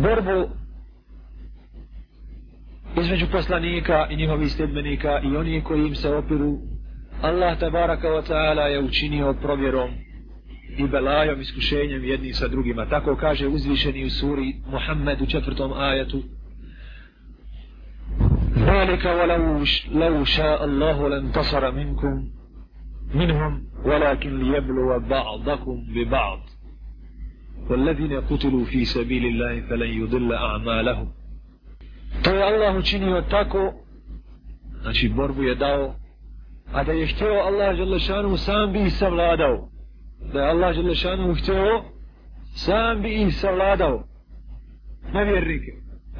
borbu između poslanika i njihovih stedbenika i oni koji im se opiru Allah tabaraka wa ta'ala je učinio provjerom i belajom iskušenjem jedni sa drugima tako kaže uzvišeni u suri Muhammed u četvrtom ajetu ذلك ولو لو شاء الله لانتصر منكم منهم ولكن ليبلو بعضكم ببعض والذين قتلوا في سبيل الله فلن يضل أعمالهم To je Allah učinio tako, znači borbu je dao, a da je htio Allah Želešanu sam bi ih savladao. Da je Allah Želešanu htio sam bi ih savladao. Nevjernike.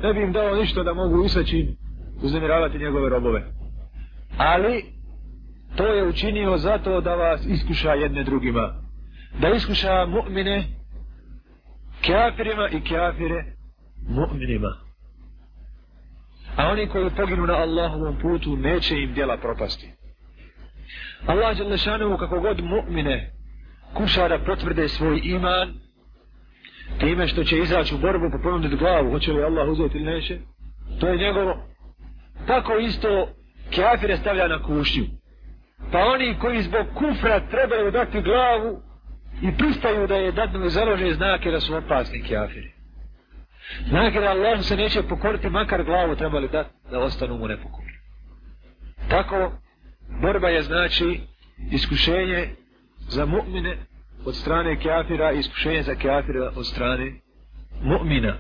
Ne bi im dao ništa da mogu usaći uznemiravati njegove robove. Ali to je učinio zato da vas iskuša jedne drugima. Da iskuša mu'mine kafirima i kafire mu'minima. A oni koji poginu na Allahovom putu neće im djela propasti. Allah je lešanovu kako god mu'mine kuša da potvrde svoj iman time što će izaći u borbu po ponuditi glavu hoće li Allah uzeti ili neće to je njegovo tako isto kafire stavlja na kušnju. Pa oni koji zbog kufra trebaju dati glavu i pristaju da je dadnu založe znake da su opasni kjafiri. Znake da Allah se neće pokoriti, makar glavu trebali dati da ostanu mu nepokorni. Tako, borba je znači iskušenje za mu'mine od strane kjafira i iskušenje za kjafira od strane mu'mina.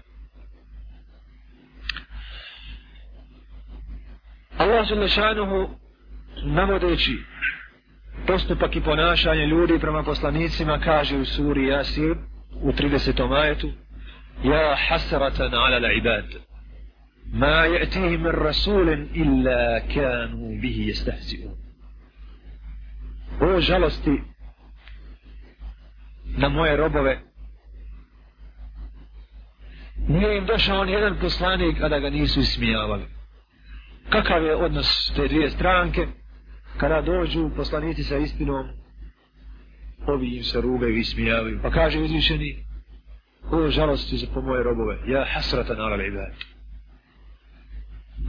Allah Želešanuhu navodeći postupak i ponašanje ljudi prema poslanicima kaže u suri Jasir u 30. ajetu Ja hasratan ala la ibad ma je'tihi min rasulin illa kanu bihi jestahzi'un O žalosti na moje robove nije im došao ni jedan poslanik a da ga nisu ismijavali. Kakav je odnos te dvije stranke? Kada dođu poslanici sa istinom ovi im se rugaju i smijavaju pa kaže uzvišeni o žalosti za po moje robove ja hasrata ala ibad.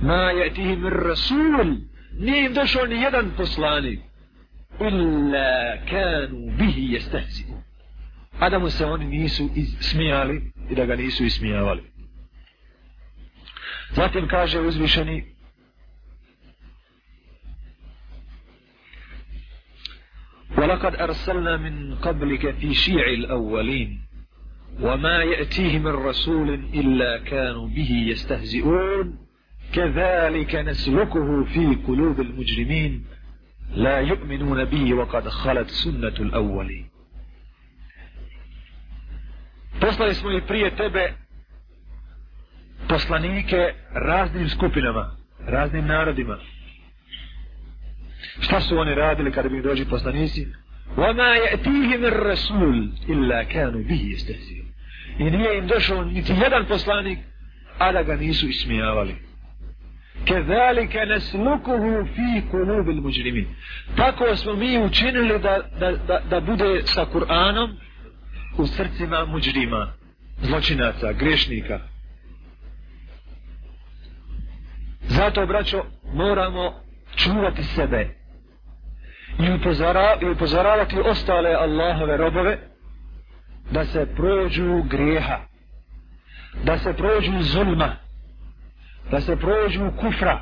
Ma je tihim rasul nije im došao ni jedan poslanik. Illa kanu bihi jestehzi a da mu se oni nisu smijali i da ga nisu ismijavali. Zatim kaže uzvišeni ولقد أرسلنا من قبلك في شيع الأولين وما يأتيه من رسول إلا كانوا به يستهزئون. كذلك نسلكه في قلوب المجرمين. لا يؤمنون به وقد خلت سنة الأولين. Poslali smo i prije tebe poslanike raznim skupinama, raznim narodima. Šta su oni radili kada bi dođi poslanici? وَمَا يَأْتِيهِ مِنْ رَسُولِ إِلَّا كَانُوا بِهِ يَسْتَهْزِيُونَ I nije im došao niti jedan poslanik, a da ga nisu ismijavali. كَذَلِكَ نَسْلُكُهُ فِي قُلُوبِ الْمُجْرِمِينَ Tako smo mi učinili da, da, da, da bude sa Kur'anom u srcima muđrima, zločinaca, grešnika. Zato, braćo, moramo čuvati sebe i, upozora, i upozoravati ostale Allahove robove da se prođu grijeha da se prođu zulma da se prođu kufra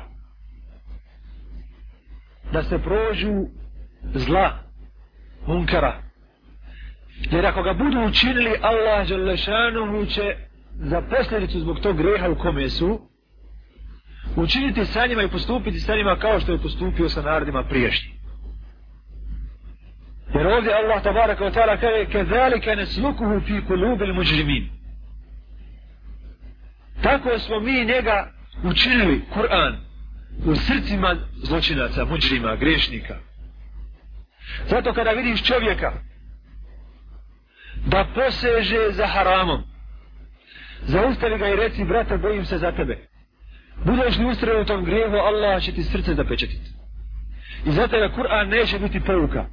da se prođu zla munkara jer ako ga budu učinili Allah Đalešanuhu će za posljedicu zbog tog greha u kome su učiniti sa njima i postupiti sa njima kao što je postupio sa narodima priješnji. Ovdje Allah tabaraka wa ta'ala kaže kezalika neslukuhu fi kulubil muđrimin. Tako smo mi njega učinili, Kur'an, u srcima zločinaca, muđrima, grešnika. Zato kada vidiš čovjeka da poseže za haramom, zaustavi ga i reci, brata, bojim se za tebe budeš li ustrajao u tom grijehu, Allah će ti srce zapečetiti. I zato je Kur'an neće biti pouka.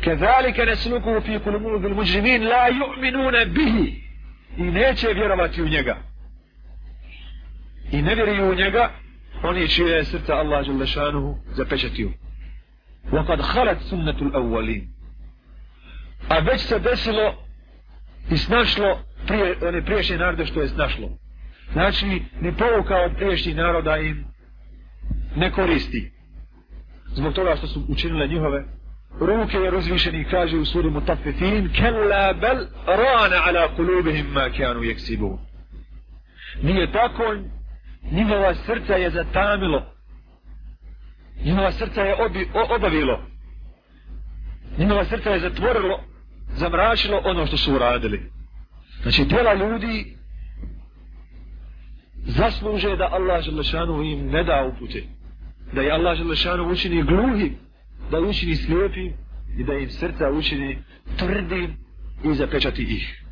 Kezalike nesluku fi kulumu bil muđrimin la yu'minuna bihi i neće vjerovati u njega. I ne vjeruju u njega, oni čije je srca Allah Đelešanuhu zapečatio. وَقَدْ خَلَتْ سُنَّةُ الْأَوَّلِينَ A već se desilo i snašlo prije, one priješnje narode što je snašlo. Znači, ni poruka od priješnjih naroda im ne koristi. Zbog toga što su učinile njihove ruke je razvišeni kaže u suri Mutafifin kella bel rana ala kulubihim ma kanu jeksibu. Nije tako, njihova srca je zatamilo. Njihova srca je obi, o, obavilo. Njihova srca je zatvorilo, zamračilo ono što su uradili. Znači, djela ljudi zasluže da Allah Želešanu im ne da upute. Da je Allah Želešanu učini gluhim da učini slijepi i da im srca učini tvrdim i zapečati ih.